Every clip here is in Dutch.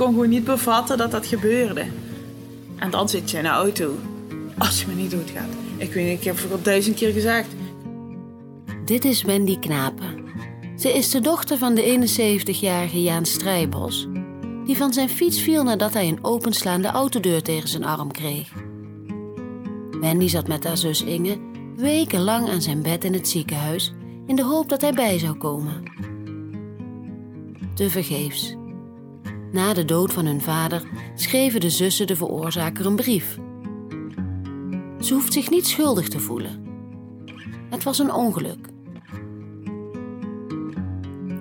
kon gewoon niet bevatten dat dat gebeurde. En dan zit je in een auto. Als je me niet doodgaat. Ik weet niet, ik heb het al duizend keer gezegd. Dit is Wendy Knapen. Ze is de dochter van de 71-jarige Jaan Strijbos, die van zijn fiets viel nadat hij een openslaande autodeur tegen zijn arm kreeg. Wendy zat met haar zus Inge wekenlang aan zijn bed in het ziekenhuis in de hoop dat hij bij zou komen. Tevergeefs. Na de dood van hun vader schreven de zussen de veroorzaker een brief. Ze hoeft zich niet schuldig te voelen. Het was een ongeluk.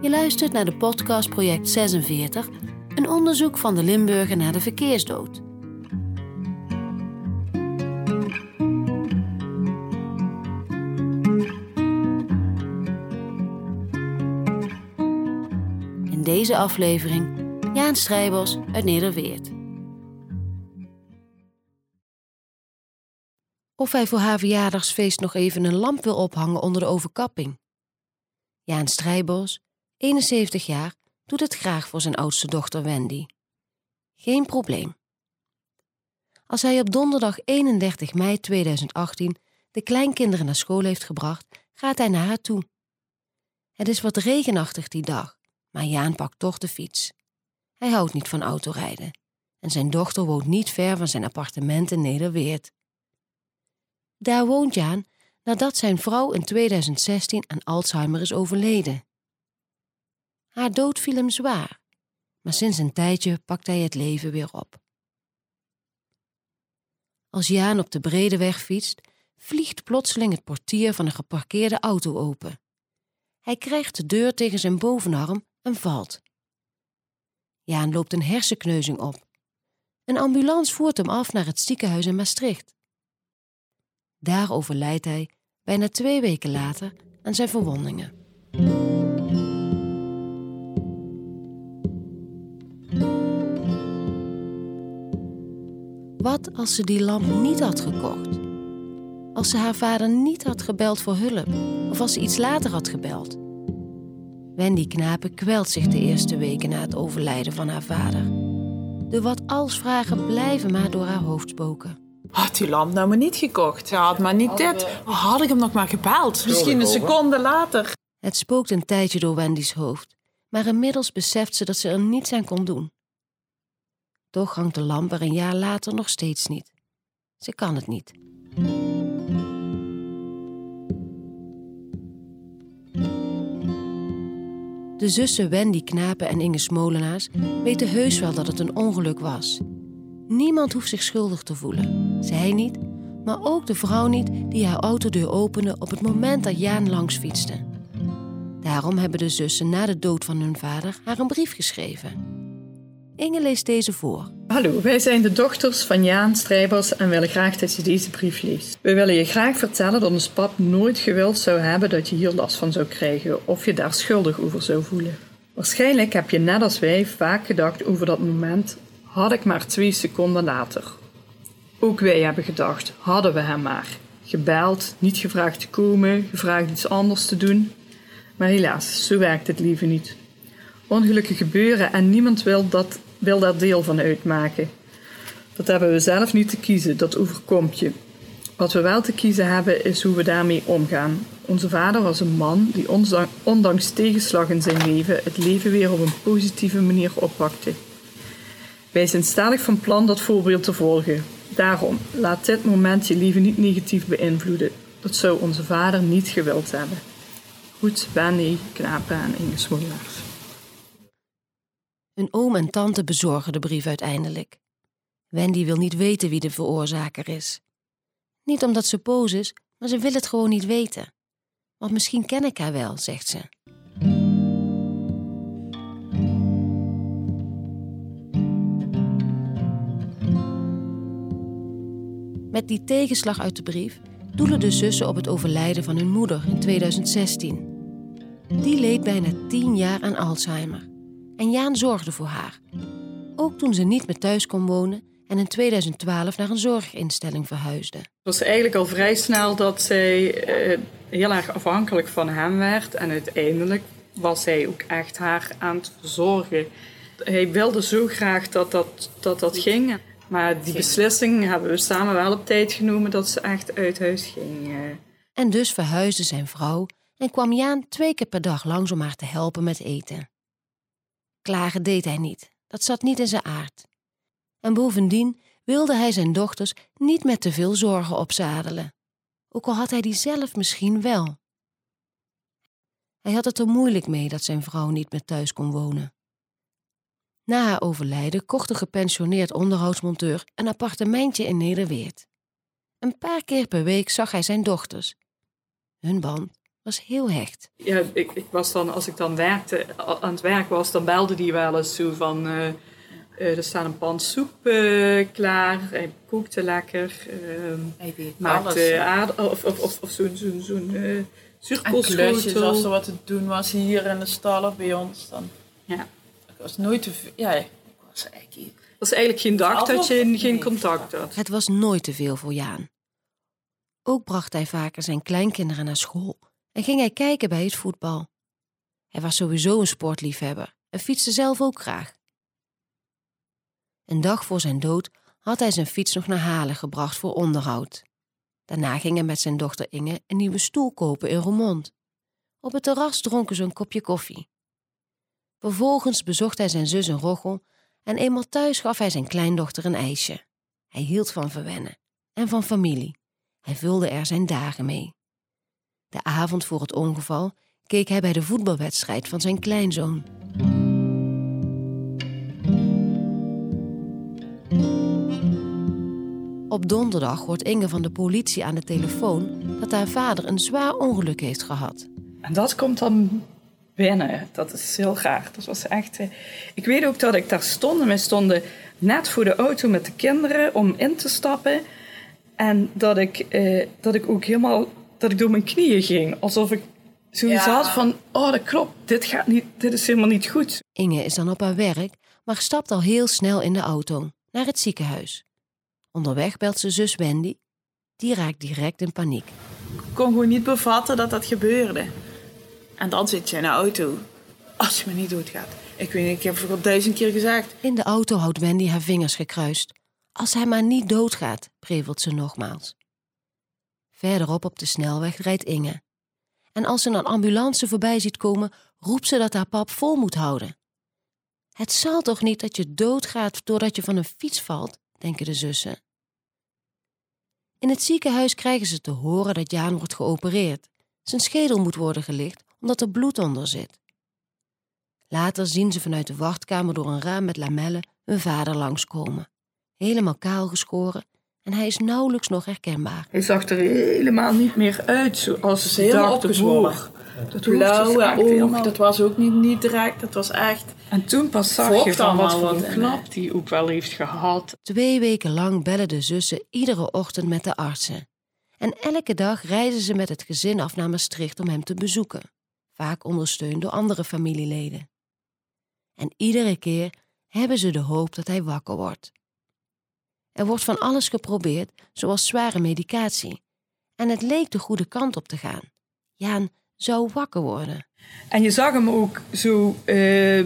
Je luistert naar de podcast Project 46, een onderzoek van de Limburger naar de verkeersdood. In deze aflevering Jaan Strijbos uit Nederweert. Of hij voor haar verjaardagsfeest nog even een lamp wil ophangen onder de overkapping. Jaan Strijbos, 71 jaar, doet het graag voor zijn oudste dochter Wendy. Geen probleem. Als hij op donderdag 31 mei 2018 de kleinkinderen naar school heeft gebracht, gaat hij naar haar toe. Het is wat regenachtig die dag, maar Jaan pakt toch de fiets. Hij houdt niet van autorijden en zijn dochter woont niet ver van zijn appartement in Nederweert. Daar woont Jaan nadat zijn vrouw in 2016 aan Alzheimer is overleden. Haar dood viel hem zwaar, maar sinds een tijdje pakt hij het leven weer op. Als Jaan op de brede weg fietst, vliegt plotseling het portier van een geparkeerde auto open. Hij krijgt de deur tegen zijn bovenarm en valt. Jaan loopt een hersenkneuzing op. Een ambulance voert hem af naar het ziekenhuis in Maastricht. Daar overlijdt hij bijna twee weken later aan zijn verwondingen. Wat als ze die lamp niet had gekocht? Als ze haar vader niet had gebeld voor hulp, of als ze iets later had gebeld? Wendy Knapen kwelt zich de eerste weken na het overlijden van haar vader. De wat-als vragen blijven maar door haar hoofd spoken. Had die lamp nou maar niet gekocht? Had maar niet dit. Had ik hem nog maar gebeld? Misschien een seconde later. Het spookt een tijdje door Wendy's hoofd, maar inmiddels beseft ze dat ze er niets aan kon doen. Toch hangt de lamp er een jaar later nog steeds niet. Ze kan het niet. De zussen Wendy Knapen en Inge Smolenaars weten heus wel dat het een ongeluk was. Niemand hoeft zich schuldig te voelen. Zij niet, maar ook de vrouw niet die haar autodeur opende op het moment dat Jaan langs fietste. Daarom hebben de zussen na de dood van hun vader haar een brief geschreven. Inge leest deze voor. Hallo, wij zijn de dochters van Jaan Strijbers en willen graag dat je deze brief leest. We willen je graag vertellen dat ons pap nooit gewild zou hebben dat je hier last van zou krijgen of je daar schuldig over zou voelen. Waarschijnlijk heb je net als wij vaak gedacht over dat moment, had ik maar twee seconden later. Ook wij hebben gedacht, hadden we hem maar. Gebeld, niet gevraagd te komen, gevraagd iets anders te doen. Maar helaas, zo werkt het leven niet. Ongelukken gebeuren en niemand wil dat wil daar deel van uitmaken. Dat hebben we zelf niet te kiezen, dat overkomt je. Wat we wel te kiezen hebben is hoe we daarmee omgaan. Onze vader was een man die ondanks tegenslag in zijn leven het leven weer op een positieve manier oppakte. Wij zijn stellig van plan dat voorbeeld te volgen. Daarom, laat dit moment je leven niet negatief beïnvloeden. Dat zou onze vader niet gewild hebben. Goed, Benny, Knapen en Inge. Hun oom en tante bezorgen de brief uiteindelijk. Wendy wil niet weten wie de veroorzaker is. Niet omdat ze boos is, maar ze wil het gewoon niet weten. Want misschien ken ik haar wel, zegt ze. Met die tegenslag uit de brief doelen de zussen op het overlijden van hun moeder in 2016. Die leed bijna tien jaar aan Alzheimer en Jaan zorgde voor haar. Ook toen ze niet meer thuis kon wonen en in 2012 naar een zorginstelling verhuisde. Het was eigenlijk al vrij snel dat zij eh, heel erg afhankelijk van hem werd. En uiteindelijk was hij ook echt haar aan het verzorgen. Hij wilde zo graag dat dat, dat, dat ging. Maar die beslissing hebben we samen wel op tijd genomen dat ze echt uit huis ging. En dus verhuisde zijn vrouw en kwam Jaan twee keer per dag langs om haar te helpen met eten. Klagen deed hij niet, dat zat niet in zijn aard. En bovendien wilde hij zijn dochters niet met te veel zorgen opzadelen, ook al had hij die zelf misschien wel. Hij had het er moeilijk mee dat zijn vrouw niet meer thuis kon wonen. Na haar overlijden kocht de gepensioneerd onderhoudsmonteur een appartementje in Nederweert. Een paar keer per week zag hij zijn dochters. Hun band was heel hecht. Ja, ik, ik was dan, als ik dan werkte, aan het werk was, dan belde die wel eens zo van... Uh, uh, er staat een pan soep uh, klaar, hij kookte lekker. hij deed maakte aarde, of, of, of, of zo'n zo'n zo'n uh, zuurkoolschotel. als er wat te doen was hier in de stal of bij ons. Dan. Ja. Ik was nooit te veel. Ja, ik was eigenlijk... Het was eigenlijk geen dag dat je geen contact had. Het was nooit te veel voor Jaan. Ook bracht hij vaker zijn kleinkinderen naar school en ging hij kijken bij het voetbal. Hij was sowieso een sportliefhebber en fietste zelf ook graag. Een dag voor zijn dood had hij zijn fiets nog naar Halen gebracht voor onderhoud. Daarna ging hij met zijn dochter Inge een nieuwe stoel kopen in Roermond. Op het terras dronken ze een kopje koffie. Vervolgens bezocht hij zijn zus in Roggel en eenmaal thuis gaf hij zijn kleindochter een ijsje. Hij hield van verwennen en van familie. Hij vulde er zijn dagen mee. De avond voor het ongeval keek hij bij de voetbalwedstrijd van zijn kleinzoon. Op donderdag hoort Inge van de politie aan de telefoon dat haar vader een zwaar ongeluk heeft gehad. En dat komt dan binnen. Dat is heel graag. Dat was echt. Eh, ik weet ook dat ik daar stond en wij stonden net voor de auto met de kinderen om in te stappen. En dat ik, eh, dat ik ook helemaal dat ik door mijn knieën ging. Alsof ik zoiets had van, oh dat klopt, dit, gaat niet, dit is helemaal niet goed. Inge is dan op haar werk, maar stapt al heel snel in de auto naar het ziekenhuis. Onderweg belt ze zus Wendy. Die raakt direct in paniek. Ik kon gewoon niet bevatten dat dat gebeurde. En dan zit je in de auto. Als je me niet doodgaat. Ik weet niet, ik heb het al duizend keer gezegd. In de auto houdt Wendy haar vingers gekruist. Als hij maar niet doodgaat, prevelt ze nogmaals. Verderop op de snelweg rijdt Inge. En als ze een ambulance voorbij ziet komen, roept ze dat haar pap vol moet houden. Het zal toch niet dat je doodgaat doordat je van een fiets valt, denken de zussen. In het ziekenhuis krijgen ze te horen dat Jaan wordt geopereerd. Zijn schedel moet worden gelicht omdat er bloed onder zit. Later zien ze vanuit de wachtkamer door een raam met lamellen hun vader langskomen. Helemaal kaal geschoren en hij is nauwelijks nog herkenbaar. Hij zag er helemaal niet meer uit zoals ze helemaal opgezwollen. Dat blauwe oog, dat was ook niet, niet direct, dat was echt... En toen pas zag je van wat voor een klap die ook wel heeft gehad. Twee weken lang bellen de zussen iedere ochtend met de artsen. En elke dag reizen ze met het gezin af naar Maastricht om hem te bezoeken. Vaak ondersteund door andere familieleden. En iedere keer hebben ze de hoop dat hij wakker wordt. Er wordt van alles geprobeerd, zoals zware medicatie. En het leek de goede kant op te gaan. Jaan zou wakker worden. En je zag hem ook zo uh,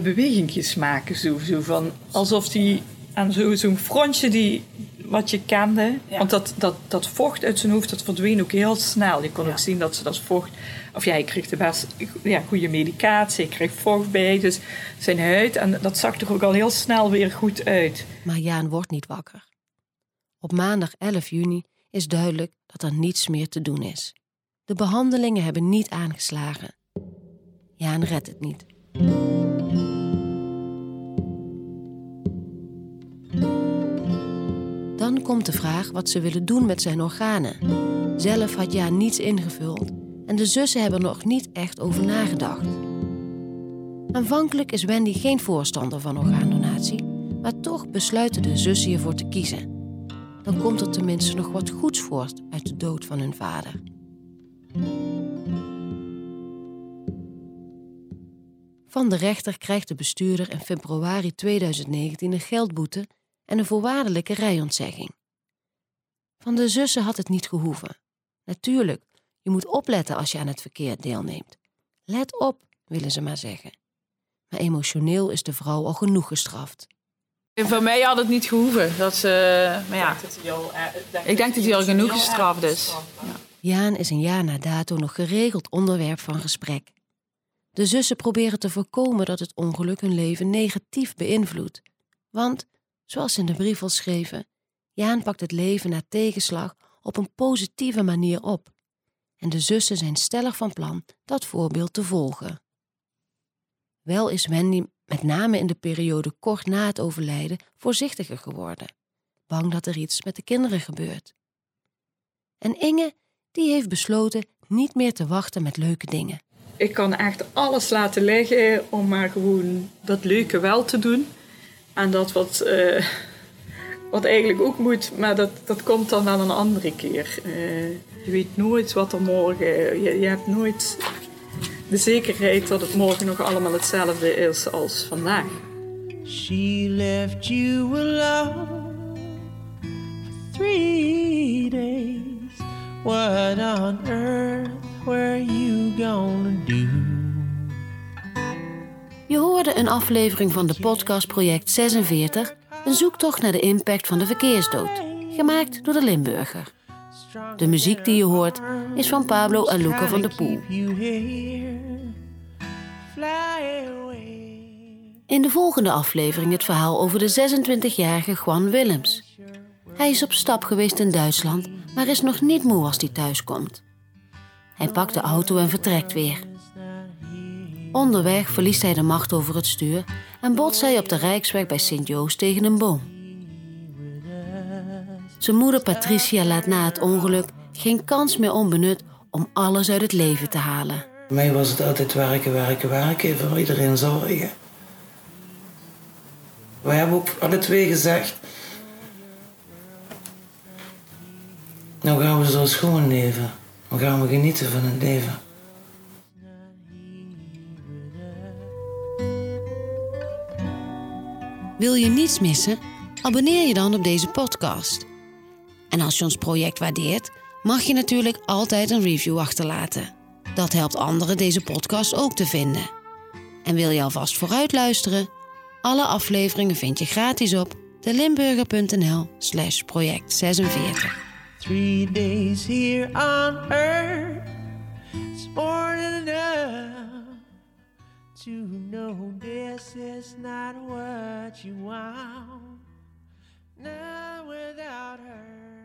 bewegingjes maken, zo, zo van, alsof hij aan zo'n frontje die, wat je kende. Want dat, dat, dat vocht uit zijn hoofd, dat verdween ook heel snel. Je kon ook zien dat ze dat vocht... Of ja, hij kreeg de best ja, goede medicatie, hij kreeg vocht bij. Dus zijn huid, en dat zag er ook al heel snel weer goed uit. Maar Jaan wordt niet wakker. Op maandag 11 juni is duidelijk dat er niets meer te doen is. De behandelingen hebben niet aangeslagen. Jaan redt het niet. Dan komt de vraag wat ze willen doen met zijn organen. Zelf had Jaan niets ingevuld en de zussen hebben er nog niet echt over nagedacht. Aanvankelijk is Wendy geen voorstander van orgaandonatie, maar toch besluiten de zussen hiervoor te kiezen dan komt er tenminste nog wat goeds voort uit de dood van hun vader. Van de rechter krijgt de bestuurder in februari 2019 een geldboete en een voorwaardelijke rijontzegging. Van de zussen had het niet gehoeven. Natuurlijk, je moet opletten als je aan het verkeer deelneemt. Let op, willen ze maar zeggen. maar emotioneel is de vrouw al genoeg gestraft. Voor mij had het niet gehoeven. Dat ze, maar ja, ik denk dat hij al genoeg gestraft is. Ja. Jaan is een jaar na dato nog geregeld onderwerp van gesprek. De zussen proberen te voorkomen dat het ongeluk hun leven negatief beïnvloedt. Want, zoals ze in de brief al schreven, Jaan pakt het leven na tegenslag op een positieve manier op. En de zussen zijn stellig van plan dat voorbeeld te volgen. Wel is Wendy met name in de periode kort na het overlijden voorzichtiger geworden, bang dat er iets met de kinderen gebeurt. En Inge, die heeft besloten niet meer te wachten met leuke dingen. Ik kan echt alles laten liggen om maar gewoon dat leuke wel te doen. En dat wat, uh, wat eigenlijk ook moet, maar dat, dat komt dan wel een andere keer. Uh, je weet nooit wat er morgen... Je, je hebt nooit de zekerheid dat het morgen nog allemaal hetzelfde is als vandaag. She left you alone for three days. What on earth were you gonna do? Je hoorde een aflevering van de podcast Project 46, een zoektocht naar de impact van de verkeersdood, gemaakt door de Limburger. De muziek die je hoort is van Pablo Aluca van de Poel. In de volgende aflevering het verhaal over de 26-jarige Juan Willems. Hij is op stap geweest in Duitsland, maar is nog niet moe als hij thuiskomt. Hij pakt de auto en vertrekt weer. Onderweg verliest hij de macht over het stuur en botst hij op de Rijksweg bij Sint-Joost tegen een boom. Zijn moeder Patricia laat na het ongeluk geen kans meer onbenut om alles uit het leven te halen. Voor mij was het altijd werken, werken, werken, voor iedereen zorgen. Wij hebben ook alle twee gezegd, nou gaan we zo schoon leven. Dan gaan we genieten van het leven. Wil je niets missen? Abonneer je dan op deze podcast. En als je ons project waardeert, mag je natuurlijk altijd een review achterlaten. Dat helpt anderen deze podcast ook te vinden. En wil je alvast vooruit luisteren? Alle afleveringen vind je gratis op delimburger.nl slash project 46. Three days here on earth enough to know this is not what you want. Now without her,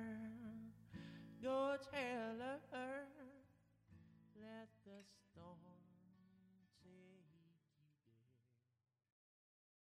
your tailor.